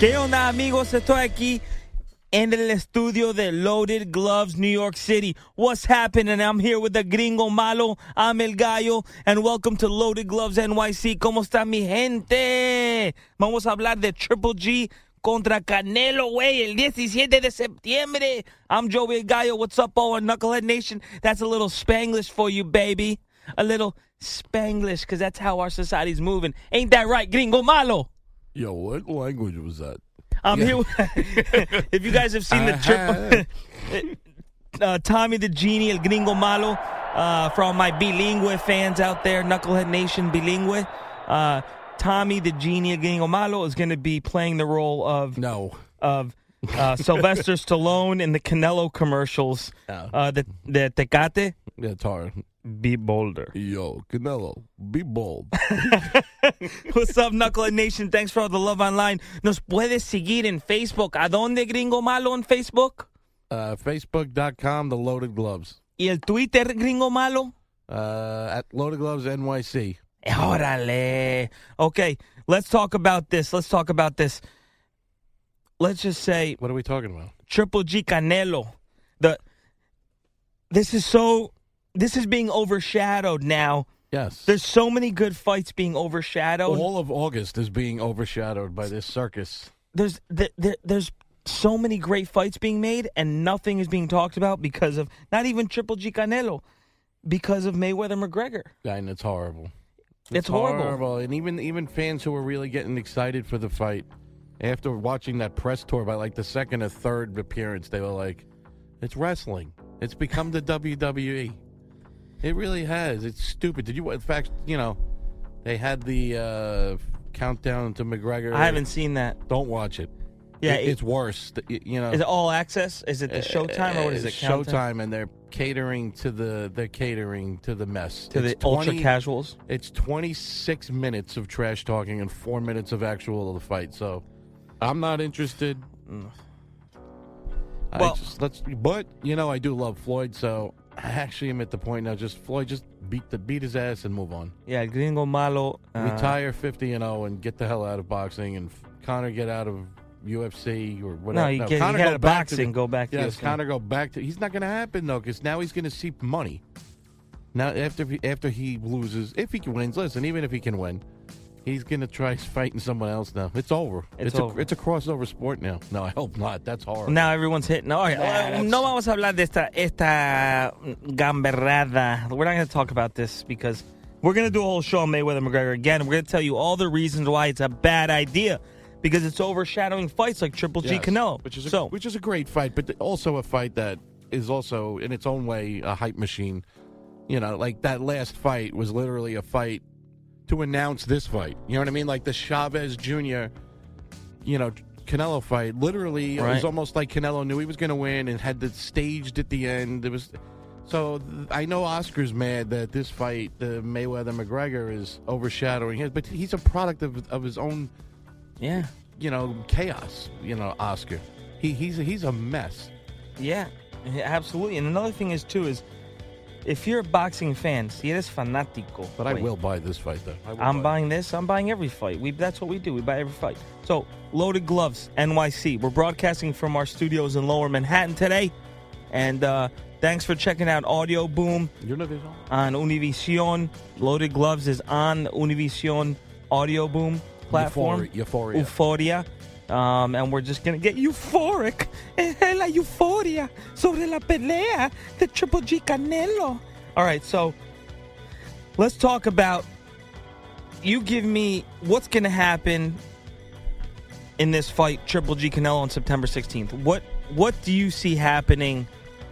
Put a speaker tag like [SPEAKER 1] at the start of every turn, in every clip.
[SPEAKER 1] ¿Qué onda amigos? Estoy aquí en el estudio de Loaded Gloves, New York City. What's happening? I'm here with the gringo malo. I'm El Gallo. And welcome to Loaded Gloves NYC. ¿Cómo está mi gente? Vamos a hablar de Triple G contra Canelo, güey, el 17 de septiembre. I'm Joey Gallo. What's up, all Knucklehead Nation? That's a little Spanglish for you, baby. A little Spanglish, because that's how our society's moving. Ain't that right, gringo malo?
[SPEAKER 2] Yo, what language was that?
[SPEAKER 1] I'm here. If you guys have seen the trip, uh, Tommy the Genie, El Gringo Malo, uh, for all my bilingue fans out there, Knucklehead Nation bilingue, uh, Tommy the Genie, El Gringo Malo, is going to be playing the role of
[SPEAKER 2] No.
[SPEAKER 1] of uh, Sylvester Stallone in the Canelo commercials. Uh, the the Tecate,
[SPEAKER 2] Yeah, tar.
[SPEAKER 1] be bolder.
[SPEAKER 2] Yo, Canelo, be bold.
[SPEAKER 1] What's up, Knucklehead Nation? Thanks for all the love online. Nos puedes seguir en Facebook. ¿A dónde, Gringo Malo, en Facebook?
[SPEAKER 2] Uh, Facebook.com, The Loaded Gloves.
[SPEAKER 1] ¿Y el Twitter, Gringo Malo?
[SPEAKER 2] Uh, at Loaded Gloves NYC.
[SPEAKER 1] Órale. Okay, let's talk about this. Let's talk about this. Let's just say
[SPEAKER 2] What are we talking about?
[SPEAKER 1] Triple G Canelo. The this is so this is being overshadowed now.
[SPEAKER 2] Yes.
[SPEAKER 1] There's so many good fights being overshadowed.
[SPEAKER 2] All of August is being overshadowed by this circus.
[SPEAKER 1] There's there, there, there's so many great fights being made and nothing is being talked about because of not even Triple G Canelo because of Mayweather McGregor.
[SPEAKER 2] And it's horrible.
[SPEAKER 1] It's horrible.
[SPEAKER 2] And even even fans who were really getting excited for the fight after watching that press tour by like the second or third appearance, they were like, "It's wrestling. It's become the WWE." It really has. It's stupid. Did you? In fact, you know, they had the uh, countdown to McGregor.
[SPEAKER 1] I haven't seen that.
[SPEAKER 2] Don't watch it.
[SPEAKER 1] Yeah,
[SPEAKER 2] It-
[SPEAKER 1] it-
[SPEAKER 2] it's worse. You know,
[SPEAKER 1] Is it all access? Is it the Showtime or what is it?
[SPEAKER 2] It's
[SPEAKER 1] Countdown?
[SPEAKER 2] Showtime, and they're catering to the they're catering to the mess
[SPEAKER 1] to the
[SPEAKER 2] It's
[SPEAKER 1] ultra casuals.
[SPEAKER 2] It's 26 minutes of trash talking and four minutes of actual of the fight. So, I'm not interested. I
[SPEAKER 1] Well-
[SPEAKER 2] just, let's. But you know, I do love Floyd, so I actually am at the point now. Just Floyd, just beat the beat his ass and move on.
[SPEAKER 1] Yeah, Gringo Malo. Uh,
[SPEAKER 2] Retire 50 and 0 and get the hell out of boxing, and Conor get out of UFC or whatever.
[SPEAKER 1] No, get, you
[SPEAKER 2] Conor
[SPEAKER 1] get
[SPEAKER 2] go
[SPEAKER 1] out of
[SPEAKER 2] back to
[SPEAKER 1] boxing.
[SPEAKER 2] the-
[SPEAKER 1] go back to
[SPEAKER 2] Yes,
[SPEAKER 1] UFC.
[SPEAKER 2] Conor go back to. He's not going to happen though, because now he's going to see money. Now after he, after he loses, if he wins, listen, even if he can win, He's gonna try fighting someone else now. It's over.
[SPEAKER 1] It's
[SPEAKER 2] a
[SPEAKER 1] over.
[SPEAKER 2] it's a crossover sport now. No, I hope not. That's horrible.
[SPEAKER 1] Now everyone's hitting. All right,
[SPEAKER 2] Nah,
[SPEAKER 1] no vamos a hablar de esta, esta gamberrada. We're not going to talk about this because we're going to do a whole show on Mayweather McGregor again. We're going to tell you all the reasons why it's a bad idea because it's overshadowing fights like Triple G
[SPEAKER 2] Yes,
[SPEAKER 1] Canelo.
[SPEAKER 2] which is a,
[SPEAKER 1] so
[SPEAKER 2] which is a great fight, but also a fight that is also in its own way a hype machine. You know, like that last fight was literally a fight to announce this fight. You know what I mean? Like the Chavez Jr. You know. Canelo fight literally it was almost like Canelo knew he was going to win and had it staged at the end. It was so I know Oscar's mad that this fight, the Mayweather McGregor, is overshadowing his, but he's a product of of his own
[SPEAKER 1] yeah,
[SPEAKER 2] you know, chaos. You know, Oscar. He he's he's a mess.
[SPEAKER 1] yeah, absolutely. And another thing is too is if you're a boxing fan, si eres fanático,
[SPEAKER 2] But I
[SPEAKER 1] wait,
[SPEAKER 2] will buy this fight though. I will
[SPEAKER 1] I'm
[SPEAKER 2] buy it.
[SPEAKER 1] buying this. I'm buying every fight. We that's what we do. We buy every fight. So loaded gloves, NYC. We're broadcasting from our studios in Lower Manhattan today, and uh, thanks for checking out Audio Boom
[SPEAKER 2] You're not
[SPEAKER 1] on Univision. Loaded gloves is on Univision Audio Boom platform.
[SPEAKER 2] Euphoria. Euphoria.
[SPEAKER 1] Euphoria. Um, and we're just gonna get euphoric. La euforia sobre la pelea de Triple G Canelo. All right, so let's talk about. You give me what's gonna happen in this fight, Triple G Canelo on September 16th. What what do you see happening?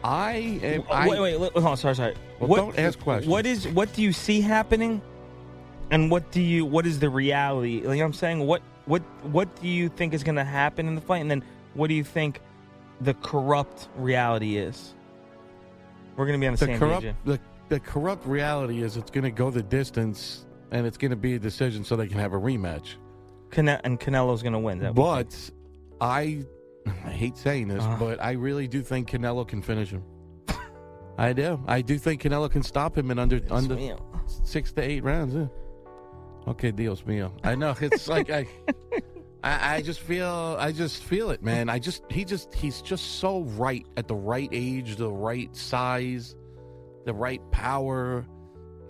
[SPEAKER 2] I am. I,
[SPEAKER 1] wait, wait, wait, hold on, sorry, sorry.
[SPEAKER 2] Well,
[SPEAKER 1] what,
[SPEAKER 2] don't ask questions.
[SPEAKER 1] What is what do you see happening, and what do you what is the reality? Like, you know what I'm saying, what what what do you think is going to happen in the fight, and then what do you think the corrupt reality is? We're going to be on the,
[SPEAKER 2] the
[SPEAKER 1] same
[SPEAKER 2] corrupt
[SPEAKER 1] page.
[SPEAKER 2] the the corrupt reality is it's going to go the distance and it's going to be a decision so they can have a rematch.
[SPEAKER 1] Cane- and Canelo's going to win. that
[SPEAKER 2] But? I I hate saying this,
[SPEAKER 1] Uh.
[SPEAKER 2] but I really do think Canelo can finish him. I do. I do think Canelo can stop him in under under six to eight rounds. Yeah. Okay, Dios mío. I know it's like I, I, I just feel, I just feel it, man. I just, he just, he's just so right at the right age, the right size, the right power,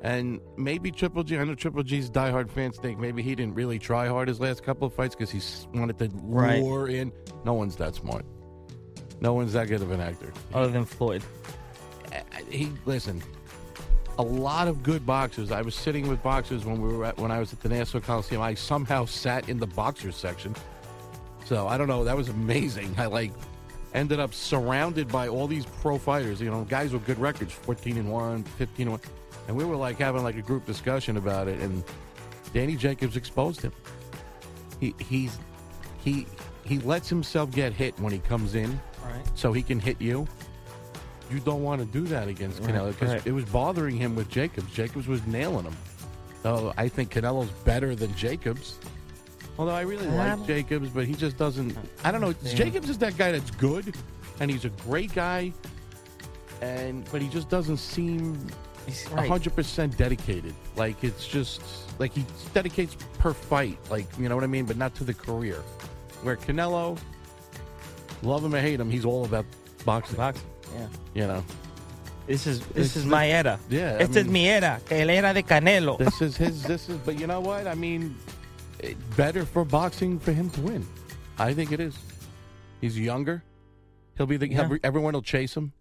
[SPEAKER 2] and maybe Triple G. I know Triple G's diehard fans think maybe he didn't really try hard his last couple of fights because he wanted to
[SPEAKER 1] Right.
[SPEAKER 2] lure in. No one's that smart. No one's that good of an actor.
[SPEAKER 1] Other than Floyd.
[SPEAKER 2] he listen. A lot of good boxers. I was sitting with boxers when we were at, when I was at the Nassau Coliseum. I somehow sat in the boxers section. So I don't know. That was amazing. I like ended up surrounded by all these pro fighters. You know, guys with good records, fourteen and one, 15 and one, and we were like having like a group discussion about it. And Danny Jacobs exposed him. He he's he he lets himself get hit when he comes in
[SPEAKER 1] All right.
[SPEAKER 2] so he can hit you. You don't want to do that against
[SPEAKER 1] Right,
[SPEAKER 2] Canelo because
[SPEAKER 1] right.
[SPEAKER 2] it was bothering him with Jacobs. Jacobs was nailing him. So I think Canelo's better than Jacobs. Although I really
[SPEAKER 1] Um,
[SPEAKER 2] like Jacobs, but he just doesn't. I don't know.
[SPEAKER 1] Yeah.
[SPEAKER 2] Jacobs is that guy that's good, and he's a great guy, and but he just doesn't seem
[SPEAKER 1] He's
[SPEAKER 2] a
[SPEAKER 1] right.
[SPEAKER 2] hundred percent dedicated. Like it's just like he dedicates per fight. Like you know what I mean, but not to the career. Where Canelo, love him or hate him, he's all about boxing.
[SPEAKER 1] Boxing. Yeah.
[SPEAKER 2] You know,
[SPEAKER 1] This is this
[SPEAKER 2] It's
[SPEAKER 1] is my era.
[SPEAKER 2] yeah, I
[SPEAKER 1] Esta es
[SPEAKER 2] mean-
[SPEAKER 1] mi era. El era de Canelo.
[SPEAKER 2] this is his. This is. But you know what? I mean, it, better for boxing for him to win. I think it is. He's younger. He'll be the.
[SPEAKER 1] Yeah.
[SPEAKER 2] every- Everyone will chase him.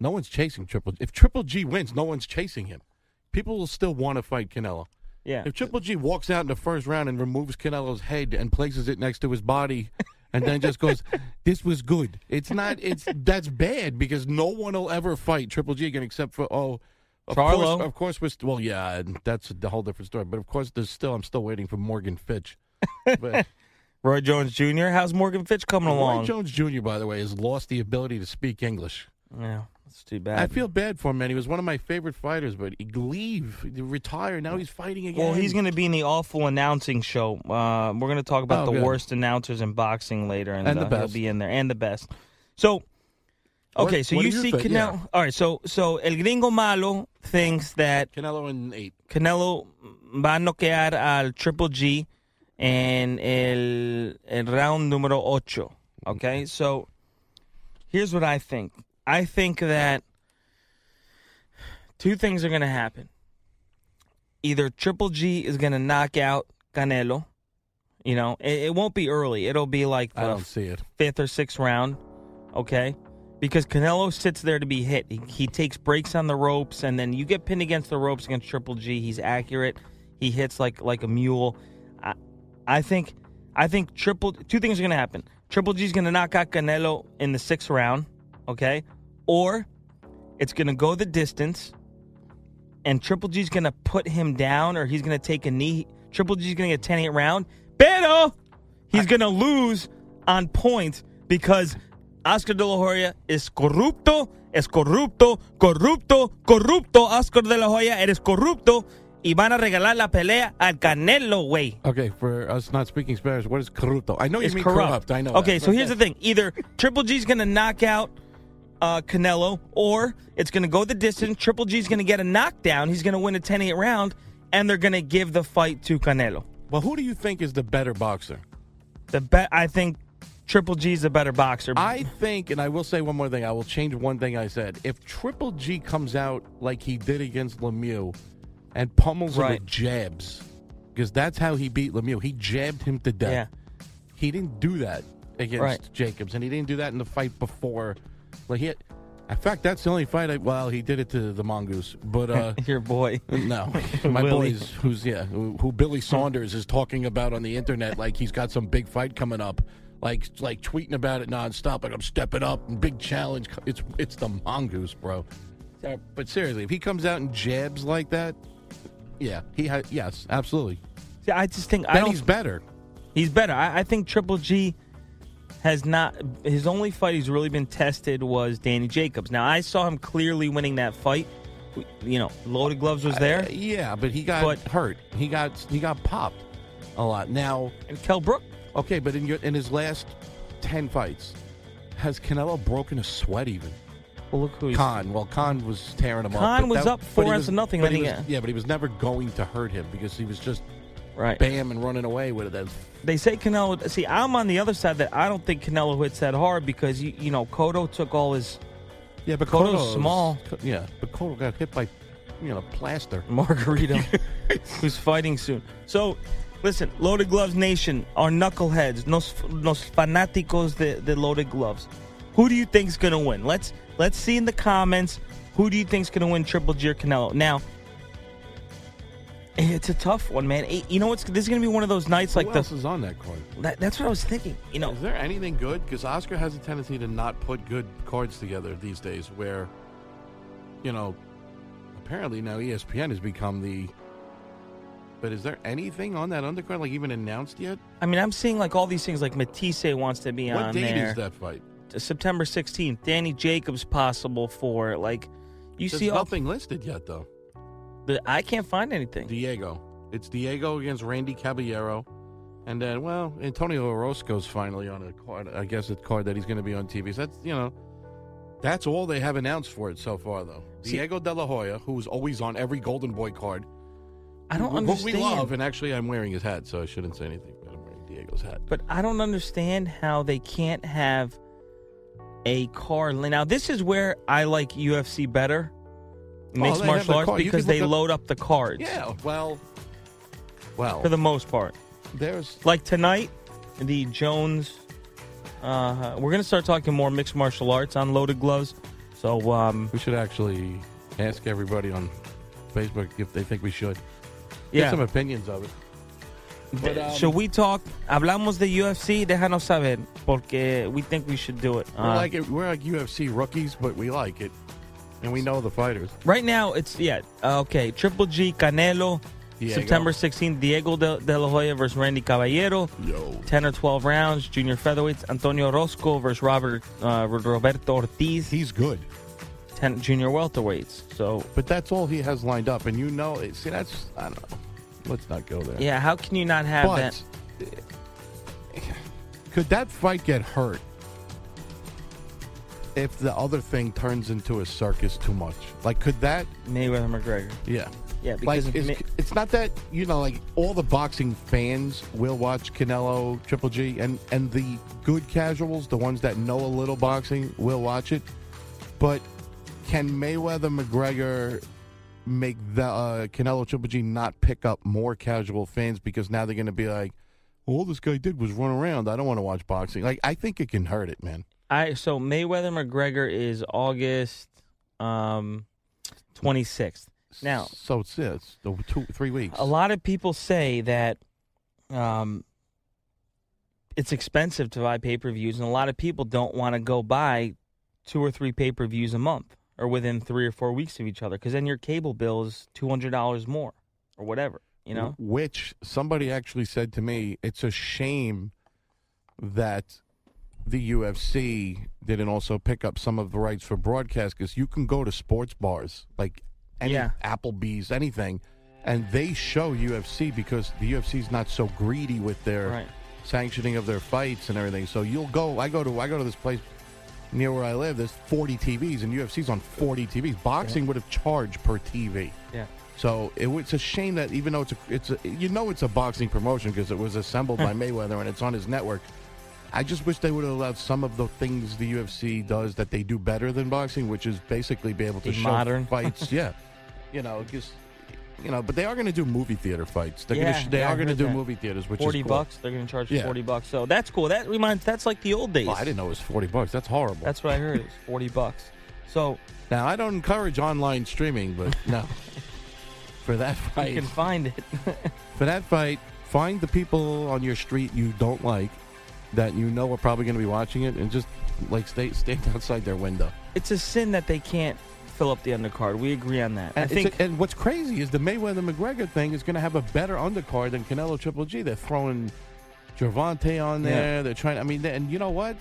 [SPEAKER 2] No one's chasing Triple. G. If Triple G wins, no one's chasing him. People will still want to fight Canelo.
[SPEAKER 1] yeah.
[SPEAKER 2] If Triple G walks out in the first round and removes Canelo's head and places it next to his body, and then just goes, "This was good," it's not. It's that's bad because no one will ever fight Triple G again except for oh, of
[SPEAKER 1] Charlo.
[SPEAKER 2] course, of course we're st- well, yeah, that's a whole different story. But of course, there's still I'm still waiting for Morgan Fitch. But
[SPEAKER 1] Roy Jones Jr. How's Morgan Fitch coming
[SPEAKER 2] Roy
[SPEAKER 1] along?
[SPEAKER 2] Roy Jones Jr. by the way has lost the ability to speak English.
[SPEAKER 1] Yeah, that's too bad.
[SPEAKER 2] I feel bad for him, man. He was one of my favorite fighters, but he leave, he retired. Now he's fighting again.
[SPEAKER 1] Well, he's going to be in the awful announcing show. Uh, we're going to talk about
[SPEAKER 2] Oh,
[SPEAKER 1] the
[SPEAKER 2] good.
[SPEAKER 1] worst announcers in boxing later, and,
[SPEAKER 2] And the
[SPEAKER 1] uh, he'll be in there, and the best. So, okay,
[SPEAKER 2] What-
[SPEAKER 1] so
[SPEAKER 2] what
[SPEAKER 1] you see? Canelo.
[SPEAKER 2] Yeah.
[SPEAKER 1] All right, so so El Gringo Malo thinks that
[SPEAKER 2] Canelo in eight.
[SPEAKER 1] Canelo va a noquear al Triple G en el, el round número ocho. Okay, so here's what I think. I think that two things are going to happen. either Triple G is going to knock out Canelo. You know, it, it won't be early. It'll be like
[SPEAKER 2] I
[SPEAKER 1] the
[SPEAKER 2] don't see it.
[SPEAKER 1] fifth or sixth round, okay? Because Canelo sits there to be hit. He, he takes breaks on the ropes, and then you get pinned against the ropes against Triple G. He's accurate. He hits like like a mule. I, I think I think Triple two things are gonna happen. Triple G is gonna knock out Canelo in the sixth round, okay? Or it's gonna go the distance, and Triple G's gonna put him down, or he's gonna take a knee. Triple G's gonna get 10-8 round, pero he's gonna lose on points because Oscar de la Hoya is corrupto, es corrupto, corrupto, corrupto. Oscar de la Hoya, eres corrupto. Y van a regalar la pelea al Canelo, güey.
[SPEAKER 2] Okay, for us not speaking Spanish, what is corrupto? I know you
[SPEAKER 1] It's
[SPEAKER 2] mean
[SPEAKER 1] corrupt.
[SPEAKER 2] corrupt. I know.
[SPEAKER 1] Okay,
[SPEAKER 2] that.
[SPEAKER 1] so here's the thing: either Triple G's going to knock out uh, Canelo, or it's going to go the distance. Triple G is going to get a knockdown. He's going to win a 10-8 round, and they're going to give the fight to Canelo.
[SPEAKER 2] Well, who do you think is the better boxer?
[SPEAKER 1] The bet I think Triple G is a better boxer.
[SPEAKER 2] I think, and I will say one more thing. I will change one thing I said. If Triple G comes out like he did against Lemieux and pummels him with jabs, because that's how he beat Lemieux. He jabbed him to death.
[SPEAKER 1] Yeah.
[SPEAKER 2] He didn't do that against
[SPEAKER 1] Right.
[SPEAKER 2] Jacobs, and he didn't do that in the fight before. Like he, had, in fact, that's the only fight. I, well, he did it to the mongoose, but uh,
[SPEAKER 1] your boy.
[SPEAKER 2] no, my
[SPEAKER 1] Willie.
[SPEAKER 2] boys, who's yeah, who, who Billy Saunders is talking about on the internet, like he's got some big fight coming up, like like tweeting about it nonstop, like I'm stepping up and big challenge. It's it's the mongoose, bro. Uh, But seriously, if he comes out and jabs like that, yeah, he ha- yes, absolutely.
[SPEAKER 1] See, I just think I
[SPEAKER 2] Then
[SPEAKER 1] don't.
[SPEAKER 2] he's better.
[SPEAKER 1] He's better. I, I think Triple G has not. His only fight he's really been tested was Danny Jacobs. Now I saw him clearly winning that fight. You know, loaded gloves was there,
[SPEAKER 2] Uh, yeah, but he got
[SPEAKER 1] But-
[SPEAKER 2] hurt. He got he got popped a lot. Now,
[SPEAKER 1] and Kell Brook.
[SPEAKER 2] okay, but in your in his last ten fights, has Canelo broken a sweat even?
[SPEAKER 1] Well, look who he's.
[SPEAKER 2] Khan. Well, Khan was tearing him up.
[SPEAKER 1] Khan was
[SPEAKER 2] that-
[SPEAKER 1] up four rounds to nothing,
[SPEAKER 2] but
[SPEAKER 1] then
[SPEAKER 2] he
[SPEAKER 1] he
[SPEAKER 2] was- yeah, but he was never going to hurt him because he was just
[SPEAKER 1] Right.
[SPEAKER 2] bam and running away with it.
[SPEAKER 1] They say Canelo. See, I'm on the other side that I don't think Canelo hits that hard because you you know Cotto took all his
[SPEAKER 2] Yeah, but
[SPEAKER 1] Cotto's
[SPEAKER 2] Cotto's-
[SPEAKER 1] small.
[SPEAKER 2] Yeah, but Cotto got hit by, you know, plaster.
[SPEAKER 1] Margarito, who's fighting soon. So, listen, Loaded Gloves Nation, our knuckleheads, nos, nos fanáticos de, de Loaded Gloves. Who do you think's gonna win? Let's let's see in the comments. Who do you think's gonna win Triple G or Canelo? Now, it's a tough one, man. You know what's this is gonna be one of those nights like
[SPEAKER 2] Who
[SPEAKER 1] the.
[SPEAKER 2] else is on that card?
[SPEAKER 1] That, that's what I was thinking. You know,
[SPEAKER 2] Is there anything good? Because Oscar has a tendency to not put good cards together these days. Where, you know, apparently now ESPN has become the. But is there anything on that undercard like even announced yet?
[SPEAKER 1] I mean, I'm seeing like all these things. Like Matisse wants to be
[SPEAKER 2] what
[SPEAKER 1] on
[SPEAKER 2] date
[SPEAKER 1] there.
[SPEAKER 2] is that fight?
[SPEAKER 1] Uh, September 16th. Danny Jacobs possible for. Like, you
[SPEAKER 2] There's
[SPEAKER 1] see, all,
[SPEAKER 2] nothing listed yet though.
[SPEAKER 1] But I can't find anything.
[SPEAKER 2] Diego. It's Diego against Randy Caballero. And then, well, Antonio Orozco's finally on a card. I guess a card that he's going to be on TV. So that's, you know, that's all they have announced for it so far, though.
[SPEAKER 1] See-
[SPEAKER 2] Diego De La Hoya, who's always on every Golden Boy card.
[SPEAKER 1] I don't
[SPEAKER 2] who-
[SPEAKER 1] understand.
[SPEAKER 2] Who we love. And actually, I'm wearing his hat, so I shouldn't say anything, but I'm wearing Diego's hat.
[SPEAKER 1] But I don't understand how they can't have a card. Now, this is where I like UFC better, mixed
[SPEAKER 2] they have
[SPEAKER 1] martial arts,
[SPEAKER 2] card.
[SPEAKER 1] Because they
[SPEAKER 2] up-
[SPEAKER 1] load up the cards.
[SPEAKER 2] Yeah, well, well,
[SPEAKER 1] For the most part.
[SPEAKER 2] there's.
[SPEAKER 1] Like tonight, the Jones. Uh, we're gonna start talking more mixed martial arts on loaded gloves. So um,
[SPEAKER 2] We should actually ask everybody on Facebook if they think we should. Get some opinions of it. But, um,
[SPEAKER 1] should we talk? Hablamos de UFC. Déjanos saber porque we think we should do it.
[SPEAKER 2] We're
[SPEAKER 1] Uh,
[SPEAKER 2] like it, we're like UFC rookies, but we like it, and we know the fighters.
[SPEAKER 1] right now, it's yeah uh, okay. Triple G Canelo.
[SPEAKER 2] Diego.
[SPEAKER 1] September 16th, Diego de, de la Hoya versus Randy Caballero.
[SPEAKER 2] Yo.
[SPEAKER 1] 10 or 12 rounds. Junior featherweights, Antonio Orozco versus Robert uh, Roberto Ortiz.
[SPEAKER 2] He's good,
[SPEAKER 1] 10 junior welterweights. So,
[SPEAKER 2] but that's all he has lined up, and you know, see, that's I don't know. Let's not go there.
[SPEAKER 1] yeah, how can you not have
[SPEAKER 2] but
[SPEAKER 1] that?
[SPEAKER 2] could that fight get hurt if the other thing turns into a circus too much? Like, could that?
[SPEAKER 1] Mayweather McGregor.
[SPEAKER 2] Yeah.
[SPEAKER 1] Yeah, because of
[SPEAKER 2] it's,
[SPEAKER 1] Ma-
[SPEAKER 2] it's not that you know, like all the boxing fans will watch Canelo, Triple G, and and the good casuals, the ones that know a little boxing, will watch it. But can Mayweather McGregor make the uh, Canelo Triple G not pick up more casual fans because now they're going to be like, all this guy did was run around. I don't want to watch boxing. Like I think it can hurt it, man.
[SPEAKER 1] I so Mayweather McGregor is August um 26th. Now,
[SPEAKER 2] so it's it's the two three weeks.
[SPEAKER 1] a lot of people say that um it's expensive to buy pay-per-views and a lot of people don't want to go buy two or three pay-per-views a month or within 3 or 4 weeks of each other cuz then your cable bill is $200 more or whatever, you know?
[SPEAKER 2] Which somebody actually said to me, it's a shame that the UFC didn't also pick up some of the rights for broadcast because you can go to sports bars like any
[SPEAKER 1] Yeah.
[SPEAKER 2] Applebee's, anything, and they show UFC because the UFC's not so greedy with their
[SPEAKER 1] Right.
[SPEAKER 2] sanctioning of their fights and everything. So you'll go. I go to I go to this place near where I live. There's 40 TVs, and UFC's on 40 TVs. Boxing would have charged per TV.
[SPEAKER 1] Yeah.
[SPEAKER 2] So it, it's a shame that even though it's a, it's a, you know it's a boxing promotion because it was assembled by Mayweather and it's on his network. I just wish they would have allowed some of the things the UFC does that they do better than boxing, which is basically be able to
[SPEAKER 1] Be
[SPEAKER 2] show
[SPEAKER 1] modern.
[SPEAKER 2] fights. yeah, you know, just you know, but they are going to do movie theater fights. They're
[SPEAKER 1] Yeah,
[SPEAKER 2] to they
[SPEAKER 1] yeah,
[SPEAKER 2] are going to do
[SPEAKER 1] that.
[SPEAKER 2] movie theaters, which
[SPEAKER 1] 40
[SPEAKER 2] is cool.
[SPEAKER 1] bucks, they're going to charge
[SPEAKER 2] Yeah.
[SPEAKER 1] 40 bucks. So that's cool. That reminds that's like the old days.
[SPEAKER 2] Well, I didn't know it was forty bucks. That's horrible.
[SPEAKER 1] That's what I heard. It was 40 bucks. So
[SPEAKER 2] now I don't encourage online streaming, but no. For that fight you
[SPEAKER 1] can find it.
[SPEAKER 2] for that fight, find the people on your street you don't like that you know are probably going to be watching it, and just like stay stand outside their window.
[SPEAKER 1] it's a sin that they can't fill up the undercard. We agree on that. I think
[SPEAKER 2] a- and what's crazy is the Mayweather McGregor thing is going to have a better undercard than Canelo Triple G. They're throwing Gervonta on
[SPEAKER 1] Yeah.
[SPEAKER 2] there. They're trying. I mean, and you know what?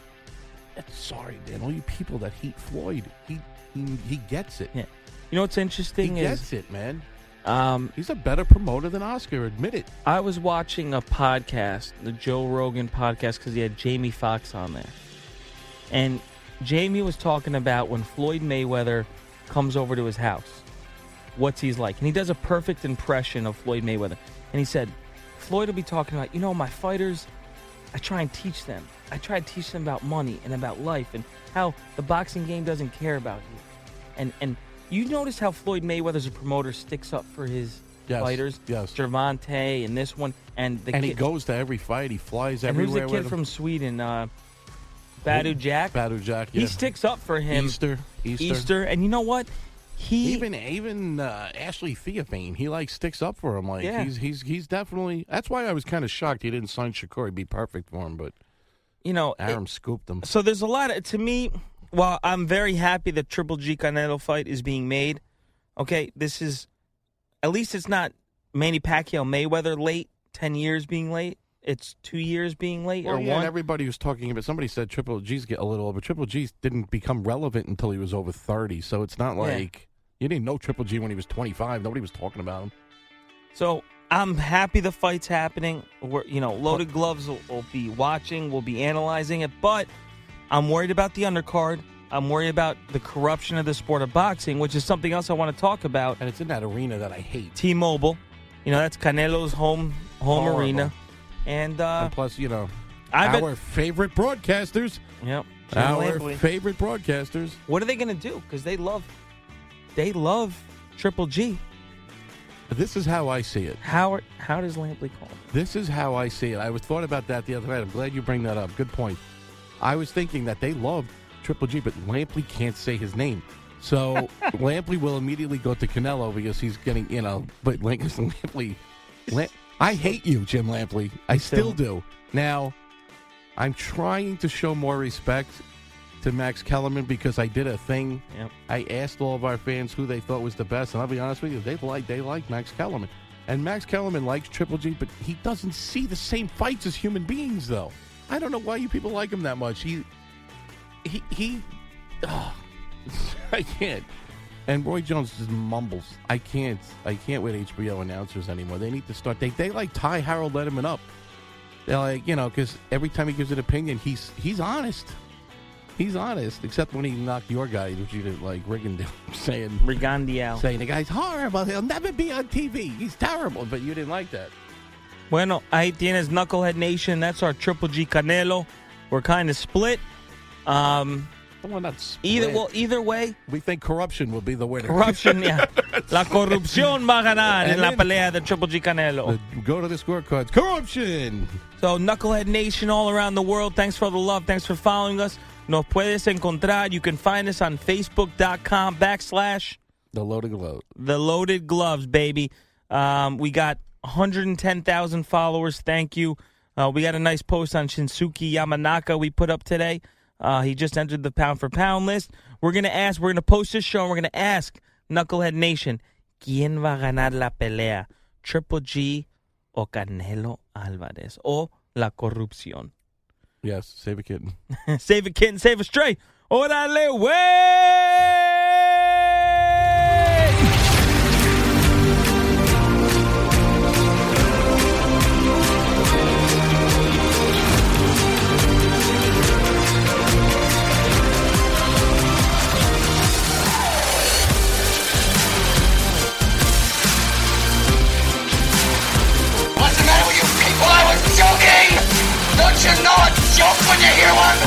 [SPEAKER 2] Sorry, man. All you people that hate Floyd, he he, he gets it.
[SPEAKER 1] Yeah. you know what's interesting
[SPEAKER 2] He
[SPEAKER 1] interesting
[SPEAKER 2] gets it, man.
[SPEAKER 1] Um,
[SPEAKER 2] He's a better promoter than Oscar. Admit it.
[SPEAKER 1] I was watching a podcast, the Joe Rogan podcast, because he had Jamie Foxx on there. And Jamie was talking about when Floyd Mayweather comes over to his house, what's he's like. And he does a perfect impression of Floyd Mayweather. And he said, Floyd will be talking about, you know, my fighters, I try and teach them. I try to teach them about money and about life and how the boxing game doesn't care about you. And and you notice how Floyd Mayweather's a promoter sticks up for his
[SPEAKER 2] Yes,
[SPEAKER 1] fighters.
[SPEAKER 2] yes.
[SPEAKER 1] Gervonta and this one and the
[SPEAKER 2] and
[SPEAKER 1] kid,
[SPEAKER 2] he goes to every fight. He flies
[SPEAKER 1] and who's
[SPEAKER 2] everywhere.
[SPEAKER 1] the kid from. Sweden? Uh, Badou Jack.
[SPEAKER 2] Badou Jack? Yeah.
[SPEAKER 1] He sticks up for him.
[SPEAKER 2] Easter, Easter,
[SPEAKER 1] Easter, and you know what? He
[SPEAKER 2] Even even uh, Ashley Theophane, he like sticks up for him. Like
[SPEAKER 1] Yeah.
[SPEAKER 2] he's he's he's definitely. That's why I was kind of shocked he didn't sign Shakur. He'd be perfect for him, but
[SPEAKER 1] you know.
[SPEAKER 2] Arum scooped him.
[SPEAKER 1] so there's a lot of to me. Well, I'm very happy that Triple G Canelo fight is being made. Okay, this is at least it's not Manny Pacquiao Mayweather late, ten years being late. It's two years being late
[SPEAKER 2] Well,
[SPEAKER 1] or
[SPEAKER 2] yeah,
[SPEAKER 1] one.
[SPEAKER 2] everybody was talking about. Somebody said Triple G's get a little, but Triple G didn't become relevant until he was over thirty. So it's not
[SPEAKER 1] Yeah.
[SPEAKER 2] like you didn't know Triple G when he was twenty five. Nobody was talking about him.
[SPEAKER 1] So I'm happy the fight's happening. We're, you know, loaded gloves will, will be watching, we'll be analyzing it, but I'm worried about the undercard. I'm worried about the corruption of the sport of boxing, which is something else I want to talk about.
[SPEAKER 2] And it's in that arena that I hate.
[SPEAKER 1] T-Mobile, you know, that's Canelo's home home
[SPEAKER 2] Horrible.
[SPEAKER 1] arena, and uh,
[SPEAKER 2] and plus, you know,
[SPEAKER 1] I
[SPEAKER 2] our favorite broadcasters,
[SPEAKER 1] yep, Jim
[SPEAKER 2] our
[SPEAKER 1] Lampley.
[SPEAKER 2] favorite broadcasters.
[SPEAKER 1] what are they going to do? Because they love, they love Triple G.
[SPEAKER 2] This is how I see it.
[SPEAKER 1] How how does Lampley call?
[SPEAKER 2] This is how I see it. I was thought about that the other night. I'm glad you bring that up. Good point. I was thinking that they love Triple G, but Lampley can't say his name. So Lampley will immediately go to Canelo because he's getting, you know, but Lam- Lampley, Lam- I hate you, Jim Lampley. I still do. Now, I'm trying to show more respect to Max Kellerman because I did a thing.
[SPEAKER 1] Yep.
[SPEAKER 2] I asked all of our fans who they thought was the best, and I'll be honest with you, they like they like Max Kellerman. And Max Kellerman likes Triple G, but he doesn't see the same fights as human beings, though. I don't know why you people like him that much. He, he, he. ah, I can't. And Roy Jones just mumbles. I can't. I can't with HBO announcers anymore. They need to start. They they like tie Harold Lederman up. They're like you know because every time he gives an opinion, he's he's honest. He's honest, except when he knocked your guy, which you didn't like Rigondeaux, saying
[SPEAKER 1] Rigondeaux.
[SPEAKER 2] saying the guy's horrible. He'll never be on TV. He's terrible, but you didn't like that.
[SPEAKER 1] Bueno, ahí tienes Knucklehead Nation. That's our Triple G Canelo. We're kind of split. Um,
[SPEAKER 2] Well, not split.
[SPEAKER 1] Either well, either way,
[SPEAKER 2] we think corruption will be the winner.
[SPEAKER 1] corruption, yeah. La corrupción va a ganar en la pelea de Triple G Canelo.
[SPEAKER 2] Go to the scorecards. Corruption.
[SPEAKER 1] So, Knucklehead Nation all around the world, thanks for the love. Thanks for following us. Nos puedes encontrar. You can find us on Facebook.com backslash
[SPEAKER 2] The loaded globe.
[SPEAKER 1] The Loaded Gloves, baby. Um, we got 110,000 followers. Thank you. Uh, we got a nice post on Shinsuke Yamanaka we put up today. Uh, he just entered the pound for pound list. We're going to ask, we're going to post this show, and we're going to ask Knucklehead Nation, ¿quién va a ganar la pelea? Triple G o Canelo Alvarez? O la corrupción?
[SPEAKER 2] Yes, save a kitten.
[SPEAKER 1] save a kitten, save a stray. Órale, wey!
[SPEAKER 3] When you hear one?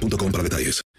[SPEAKER 4] boostmobile.com para detalles.